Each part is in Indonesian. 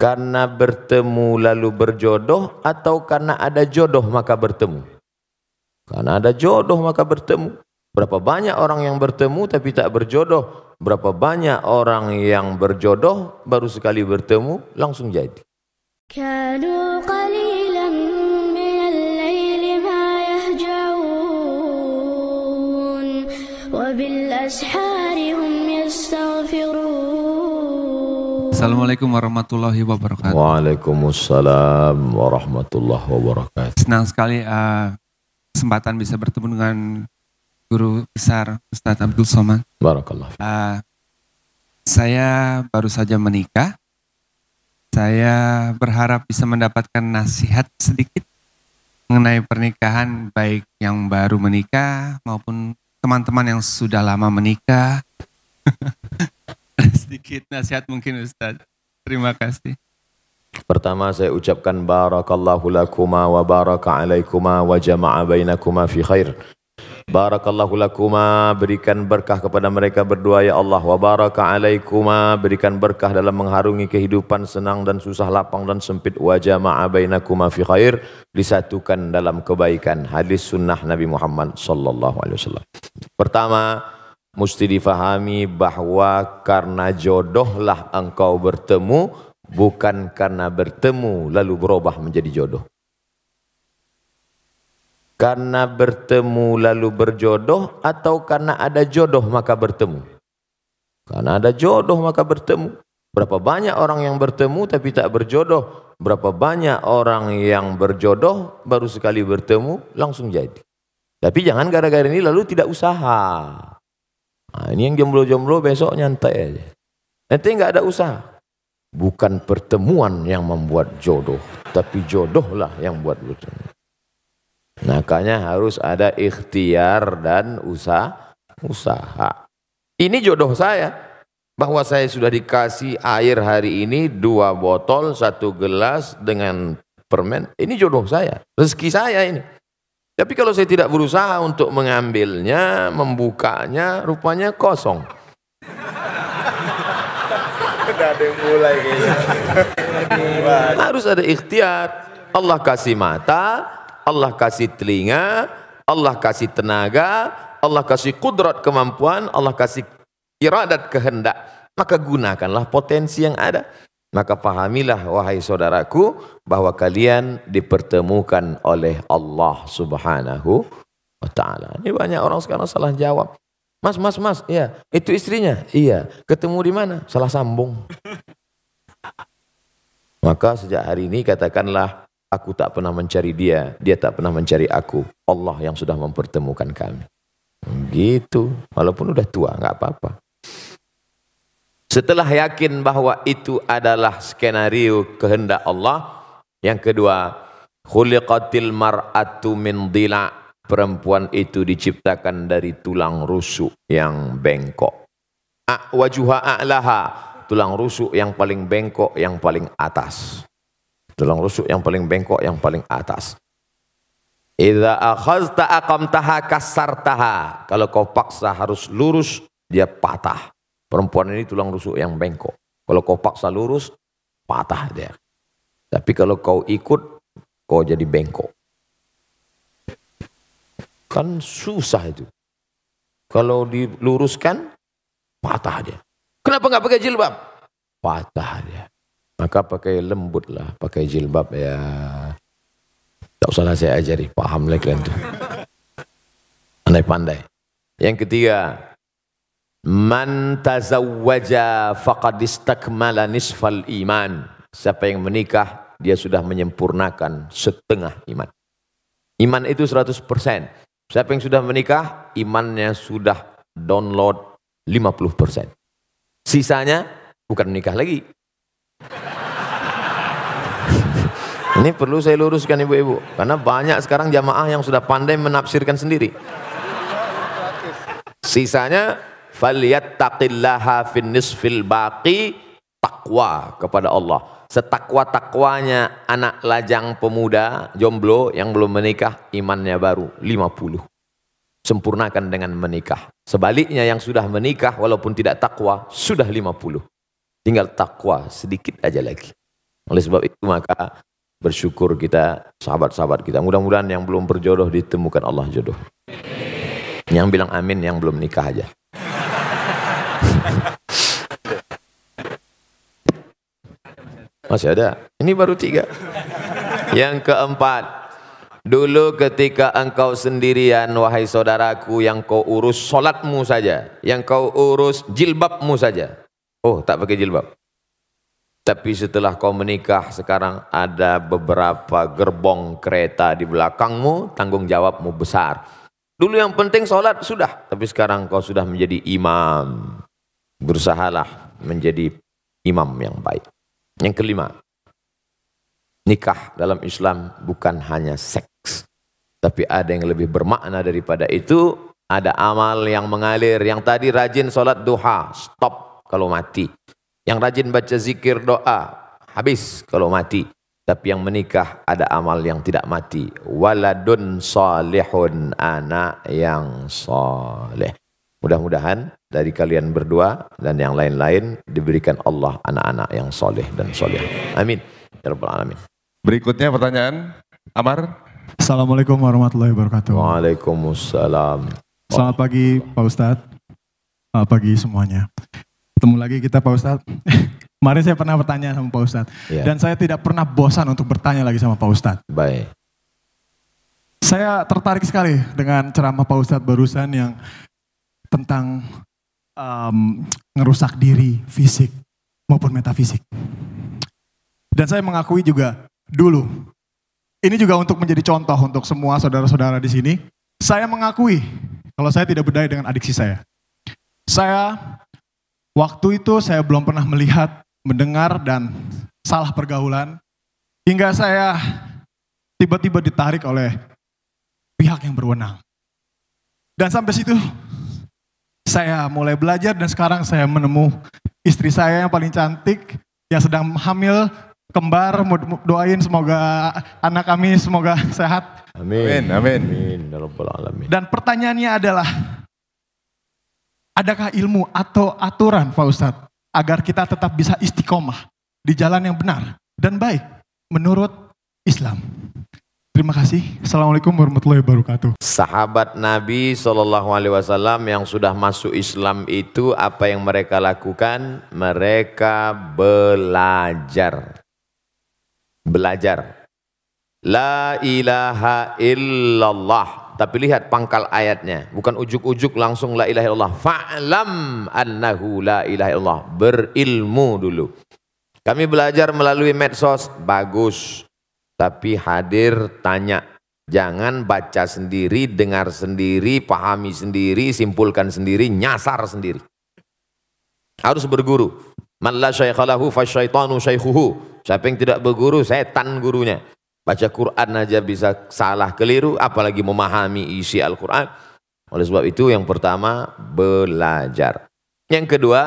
Karena bertemu lalu berjodoh atau karena ada jodoh maka bertemu? Karena ada jodoh maka bertemu. Berapa banyak orang yang bertemu tapi tak berjodoh? Berapa banyak orang yang berjodoh baru sekali bertemu langsung jadi? كانوا قليلا من الليل ما يهجعون وبالأسحار هم يستغفرون Assalamualaikum warahmatullahi wabarakatuh. Waalaikumsalam warahmatullahi wabarakatuh. Senang sekali uh, kesempatan bisa bertemu dengan guru besar Ustadz Abdul Somad. Barakallah. Uh, saya baru saja menikah. Saya berharap bisa mendapatkan nasihat sedikit mengenai pernikahan baik yang baru menikah maupun teman-teman yang sudah lama menikah. sedikit nasihat mungkin Ustadz. Terima kasih. Pertama saya ucapkan barakallahu lakuma wa baraka alaikuma wa jama'a bainakuma fi khair. Barakallahu lakuma berikan berkah kepada mereka berdua ya Allah wa baraka alaikuma berikan berkah dalam mengharungi kehidupan senang dan susah lapang dan sempit wa jama'a bainakuma fi khair disatukan dalam kebaikan hadis sunnah Nabi Muhammad sallallahu alaihi wasallam. Pertama mesti difahami bahwa karena jodohlah engkau bertemu bukan karena bertemu lalu berubah menjadi jodoh. Karena bertemu lalu berjodoh atau karena ada jodoh maka bertemu? Karena ada jodoh maka bertemu. Berapa banyak orang yang bertemu tapi tak berjodoh? Berapa banyak orang yang berjodoh baru sekali bertemu langsung jadi? Tapi jangan gara-gara ini lalu tidak usaha. Nah, ini yang jomblo-jomblo besok nyantai aja. Nanti nggak ada usaha. Bukan pertemuan yang membuat jodoh, tapi jodohlah yang buat bertemu. Makanya harus ada ikhtiar dan usaha. usaha. Ini jodoh saya. Bahwa saya sudah dikasih air hari ini dua botol, satu gelas dengan permen. Ini jodoh saya. Rezeki saya ini. Tapi kalau saya tidak berusaha untuk mengambilnya, membukanya, rupanya kosong. ada yang mulai Harus ada ikhtiar. Allah kasih mata, Allah kasih telinga, Allah kasih tenaga, Allah kasih kudrat kemampuan, Allah kasih iradat kehendak. Maka gunakanlah potensi yang ada. Maka pahamilah wahai saudaraku bahwa kalian dipertemukan oleh Allah Subhanahu wa taala. Ini banyak orang sekarang salah jawab. Mas, mas, mas, iya, itu istrinya. Iya, ketemu di mana? Salah sambung. Maka sejak hari ini katakanlah Aku tak pernah mencari dia, dia tak pernah mencari aku. Allah yang sudah mempertemukan kami. Gitu, walaupun udah tua, nggak apa-apa. Setelah yakin bahwa itu adalah skenario kehendak Allah, yang kedua, khuliqatil mar'atu min dila. Perempuan itu diciptakan dari tulang rusuk yang bengkok. Wajuha a'laha, tulang rusuk yang paling bengkok, yang paling atas. Tulang rusuk yang paling bengkok, yang paling atas. Idza akhazta aqamtaha kasartaha. Kalau kau paksa harus lurus, dia patah. Perempuan ini tulang rusuk yang bengkok. Kalau kau paksa lurus, patah dia. Tapi kalau kau ikut, kau jadi bengkok. Kan susah itu. Kalau diluruskan, patah dia. Kenapa nggak pakai jilbab? Patah dia. Maka pakai lembut lah, pakai jilbab ya. Tak usahlah saya ajari, paham lah kalian tu. Pandai-pandai. Yang ketiga, man tazawwaja faqad istakmala nisfal iman. Siapa yang menikah, dia sudah menyempurnakan setengah iman. Iman itu 100%. Siapa yang sudah menikah, imannya sudah download 50%. Sisanya bukan menikah lagi, ini perlu saya luruskan ibu-ibu. Karena banyak sekarang jamaah yang sudah pandai menafsirkan sendiri. Sisanya falyattaqillaha fin nisfil baqi takwa kepada Allah. Setakwa-takwanya anak lajang pemuda jomblo yang belum menikah imannya baru 50. Sempurnakan dengan menikah. Sebaliknya yang sudah menikah walaupun tidak takwa sudah 50. Tinggal takwa sedikit aja lagi. Oleh sebab itu maka bersyukur kita sahabat-sahabat kita. Mudah-mudahan yang belum berjodoh ditemukan Allah jodoh. Yang bilang amin yang belum nikah aja. Masih ada. Ini baru tiga. Yang keempat. Dulu ketika engkau sendirian wahai saudaraku yang kau urus solatmu saja. Yang kau urus jilbabmu saja. Oh tak pakai jilbab. Tapi setelah kau menikah sekarang ada beberapa gerbong kereta di belakangmu, tanggung jawabmu besar. Dulu yang penting sholat sudah, tapi sekarang kau sudah menjadi imam. Berusahalah menjadi imam yang baik. Yang kelima, nikah dalam Islam bukan hanya seks, tapi ada yang lebih bermakna daripada itu. Ada amal yang mengalir, yang tadi rajin sholat duha, stop kalau mati. Yang rajin baca zikir doa, habis kalau mati. Tapi yang menikah ada amal yang tidak mati. Waladun salihun anak yang soleh. Mudah-mudahan dari kalian berdua dan yang lain-lain diberikan Allah anak-anak yang soleh dan soleh. Amin. Ya Rabbal Alamin. Berikutnya pertanyaan, Amar. Assalamualaikum warahmatullahi wabarakatuh. Waalaikumsalam. Selamat pagi Pak Ustadz. Selamat pagi semuanya. Ketemu lagi kita Pak Ustadz. Kemarin saya pernah bertanya sama Pak Ustadz. Ya. Dan saya tidak pernah bosan untuk bertanya lagi sama Pak Ustadz. Baik. Saya tertarik sekali dengan ceramah Pak Ustadz barusan yang tentang em, ngerusak diri fisik maupun metafisik. Dan saya mengakui juga dulu, ini juga untuk menjadi contoh untuk semua saudara-saudara di sini. Saya mengakui kalau saya tidak berdaya dengan adiksi saya. Saya waktu itu saya belum pernah melihat, mendengar dan salah pergaulan hingga saya tiba-tiba ditarik oleh pihak yang berwenang. Dan sampai situ saya mulai belajar dan sekarang saya menemu istri saya yang paling cantik yang sedang hamil kembar doain semoga anak kami semoga sehat Amin. Amin, amin. Amin. Ya dan pertanyaannya adalah adakah ilmu atau aturan Pak Ustadz agar kita tetap bisa istiqomah di jalan yang benar dan baik menurut Islam terima kasih Assalamualaikum warahmatullahi wabarakatuh Sahabat Nabi Shallallahu Alaihi Wasallam yang sudah masuk Islam itu apa yang mereka lakukan? Mereka belajar, belajar. La ilaha illallah. Tapi lihat pangkal ayatnya, bukan ujuk-ujuk langsung la ilaha illallah. Fa'lam annahu la ilaha illallah. Berilmu dulu. Kami belajar melalui medsos, bagus. Tapi hadir tanya, jangan baca sendiri, dengar sendiri, pahami sendiri, simpulkan sendiri, nyasar sendiri. Harus berguru. Man la syaikhalahu fasyaitanu syaikhuhu. Siapa yang tidak berguru, setan gurunya. Baca Quran aja bisa salah keliru, apalagi memahami isi Al-Quran. Oleh sebab itu yang pertama, belajar. Yang kedua,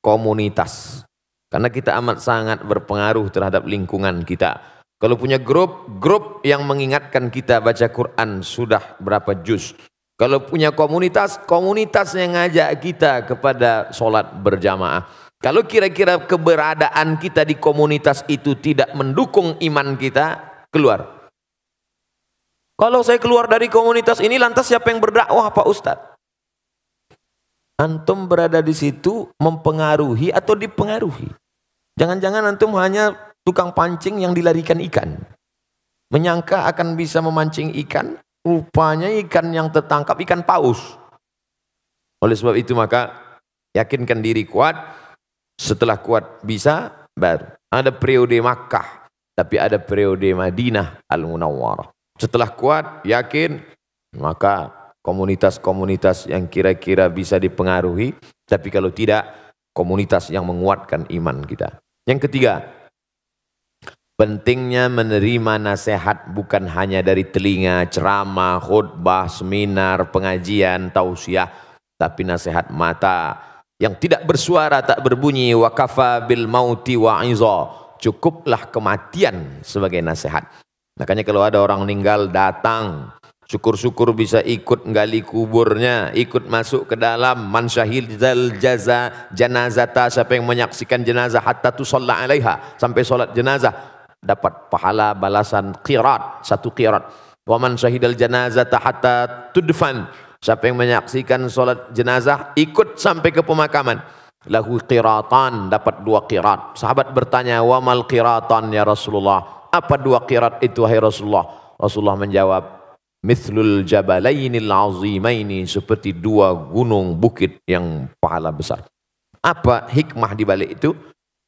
komunitas. Karena kita amat sangat berpengaruh terhadap lingkungan kita. Kalau punya grup, grup yang mengingatkan kita baca Quran sudah berapa juz. Kalau punya komunitas, komunitas yang ngajak kita kepada sholat berjamaah. Kalau kira-kira keberadaan kita di komunitas itu tidak mendukung iman kita, keluar. Kalau saya keluar dari komunitas ini, lantas siapa yang berdakwah Pak Ustadz? Antum berada di situ mempengaruhi atau dipengaruhi. Jangan-jangan antum hanya tukang pancing yang dilarikan ikan. Menyangka akan bisa memancing ikan, rupanya ikan yang tertangkap ikan paus. Oleh sebab itu maka yakinkan diri kuat, setelah kuat bisa baru. Ada periode Makkah, tapi ada periode Madinah Al-Munawwarah. Setelah kuat, yakin, maka komunitas-komunitas yang kira-kira bisa dipengaruhi, tapi kalau tidak, komunitas yang menguatkan iman kita. Yang ketiga, pentingnya menerima nasihat bukan hanya dari telinga, ceramah, khutbah, seminar, pengajian, tausiah, tapi nasihat mata yang tidak bersuara, tak berbunyi, wa kafa bil mauti wa cukuplah kematian sebagai nasihat. Makanya kalau ada orang meninggal datang, Syukur-syukur bisa ikut gali kuburnya, ikut masuk ke dalam. Man syahidal jaza janazata siapa yang menyaksikan jenazah hatta tusalla alaiha sampai solat jenazah dapat pahala balasan qirat satu qirat. Wa man syahidal janazata hatta tudfan siapa yang menyaksikan solat jenazah ikut sampai ke pemakaman lahu qiratan dapat dua qirat. Sahabat bertanya wa mal qiratan ya Rasulullah? Apa dua qirat itu wahai Rasulullah? Rasulullah menjawab mithlul jabalainil azimaini seperti dua gunung bukit yang pahala besar. Apa hikmah di balik itu?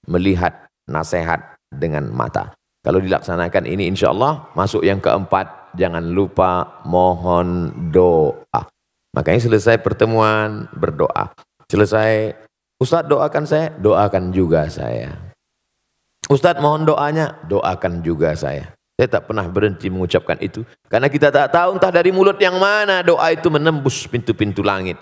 Melihat nasihat dengan mata. Kalau dilaksanakan ini insya Allah masuk yang keempat jangan lupa mohon doa. Makanya selesai pertemuan berdoa. Selesai Ustadz doakan saya, doakan juga saya. Ustadz mohon doanya, doakan juga saya. Saya tak pernah berhenti mengucapkan itu. Karena kita tak tahu entah dari mulut yang mana doa itu menembus pintu-pintu langit.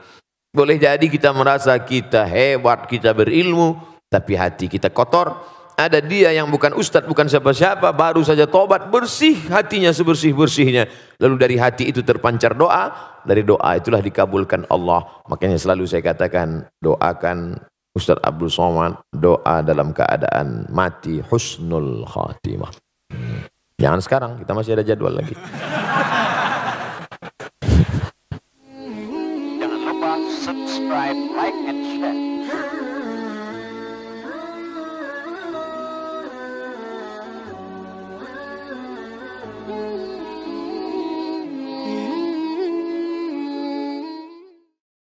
Boleh jadi kita merasa kita hebat, kita berilmu, tapi hati kita kotor. Ada dia yang bukan ustadz, bukan siapa-siapa, baru saja tobat, bersih hatinya sebersih-bersihnya. Lalu dari hati itu terpancar doa, dari doa itulah dikabulkan Allah. Makanya selalu saya katakan, doakan Ustadz Abdul Somad, doa dalam keadaan mati husnul khatimah. Jangan sekarang, kita masih ada jadwal lagi.